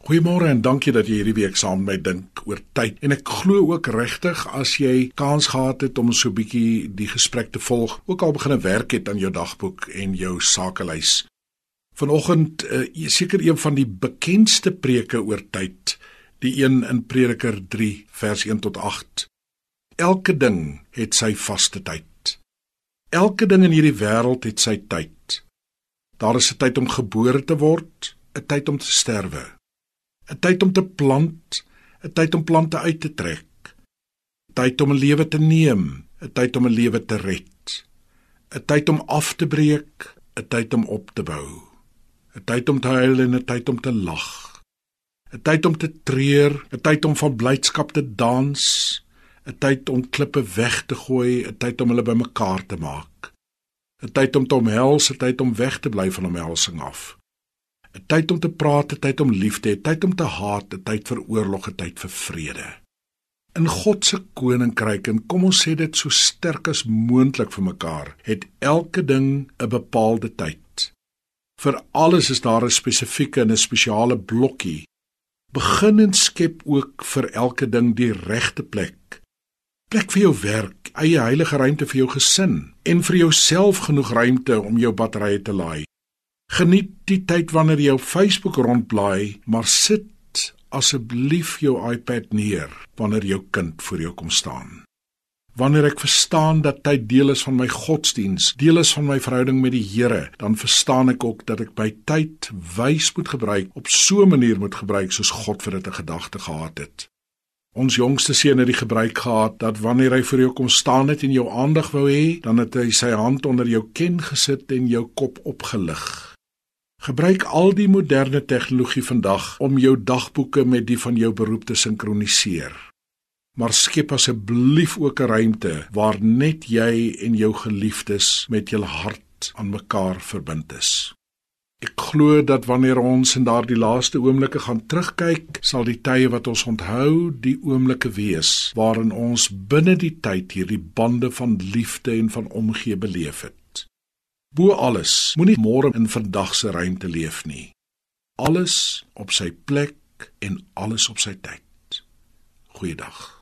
Goeiemôre en dankie dat jy hierdie week saam met my dink oor tyd. En ek glo ook regtig as jy kans gehad het om so 'n bietjie die gesprek te volg, ook al begine werk het aan jou dagboek en jou sakelys. Vanoggend uh, seker een van die bekendste preke oor tyd, die een in Prediker 3 vers 1 tot 8. Elke ding het sy vaste tyd. Elke ding in hierdie wêreld het sy tyd. Daar is 'n tyd om gebore te word, 'n tyd om te sterwe. 'n tyd om te plant, 'n tyd om plante uit te trek, 'n tyd om 'n lewe te neem, 'n tyd om 'n lewe te red, 'n tyd om af te breek, 'n tyd om op te bou, 'n tyd om te huil en 'n tyd om te lag, 'n tyd om te treur, 'n tyd om van blydskap te dans, 'n tyd om klippe weg te gooi, 'n tyd om hulle bymekaar te maak. 'n tyd om te omhels, 'n tyd om weg te bly van omhelsing af. 'n tyd om te praat, 'n tyd om lief te hê, tyd om te haat, 'n tyd vir oorlog, 'n tyd vir vrede. In God se koninkryk en kom ons sê dit so sterk as moontlik vir mekaar, het elke ding 'n bepaalde tyd. Vir alles is daar 'n spesifieke en 'n spesiale blokkie. Begin en skep ook vir elke ding die regte plek. Plek vir jou werk, eie heilige ruimte vir jou gesin en vir jouself genoeg ruimte om jou batterye te laai. Geniet die tyd wanneer jy op Facebook rondblaai, maar sit asseblief jou iPad neer wanneer jou kind voor jou kom staan. Wanneer ek verstaan dat tyd deel is van my godsdiens, deel is van my verhouding met die Here, dan verstaan ek ook dat ek my tyd wys moet gebruik, op so 'n manier moet gebruik soos God vir dit 'n gedagte gehad het. Ons jongste seun het die gebruik gehad dat wanneer hy vir jou kom staan het en jou aandag wou hê, dan het hy sy hand onder jou ken gesit en jou kop opgelig. Gebruik al die moderne tegnologie vandag om jou dagboeke met die van jou beroep te sinkroniseer. Maar skep asseblief ook 'n ruimte waar net jy en jou geliefdes met jul hart aan mekaar verbind is. Ek glo dat wanneer ons in daardie laaste oomblikke gaan terugkyk, sal die tye wat ons onthou, die oomblikke wees waarin ons binne die tyd hierdie bande van liefde en van omgee beleef het. Bo alles, moenie môre in vandag se ruimte leef nie. Alles op sy plek en alles op sy tyd. Goeiedag.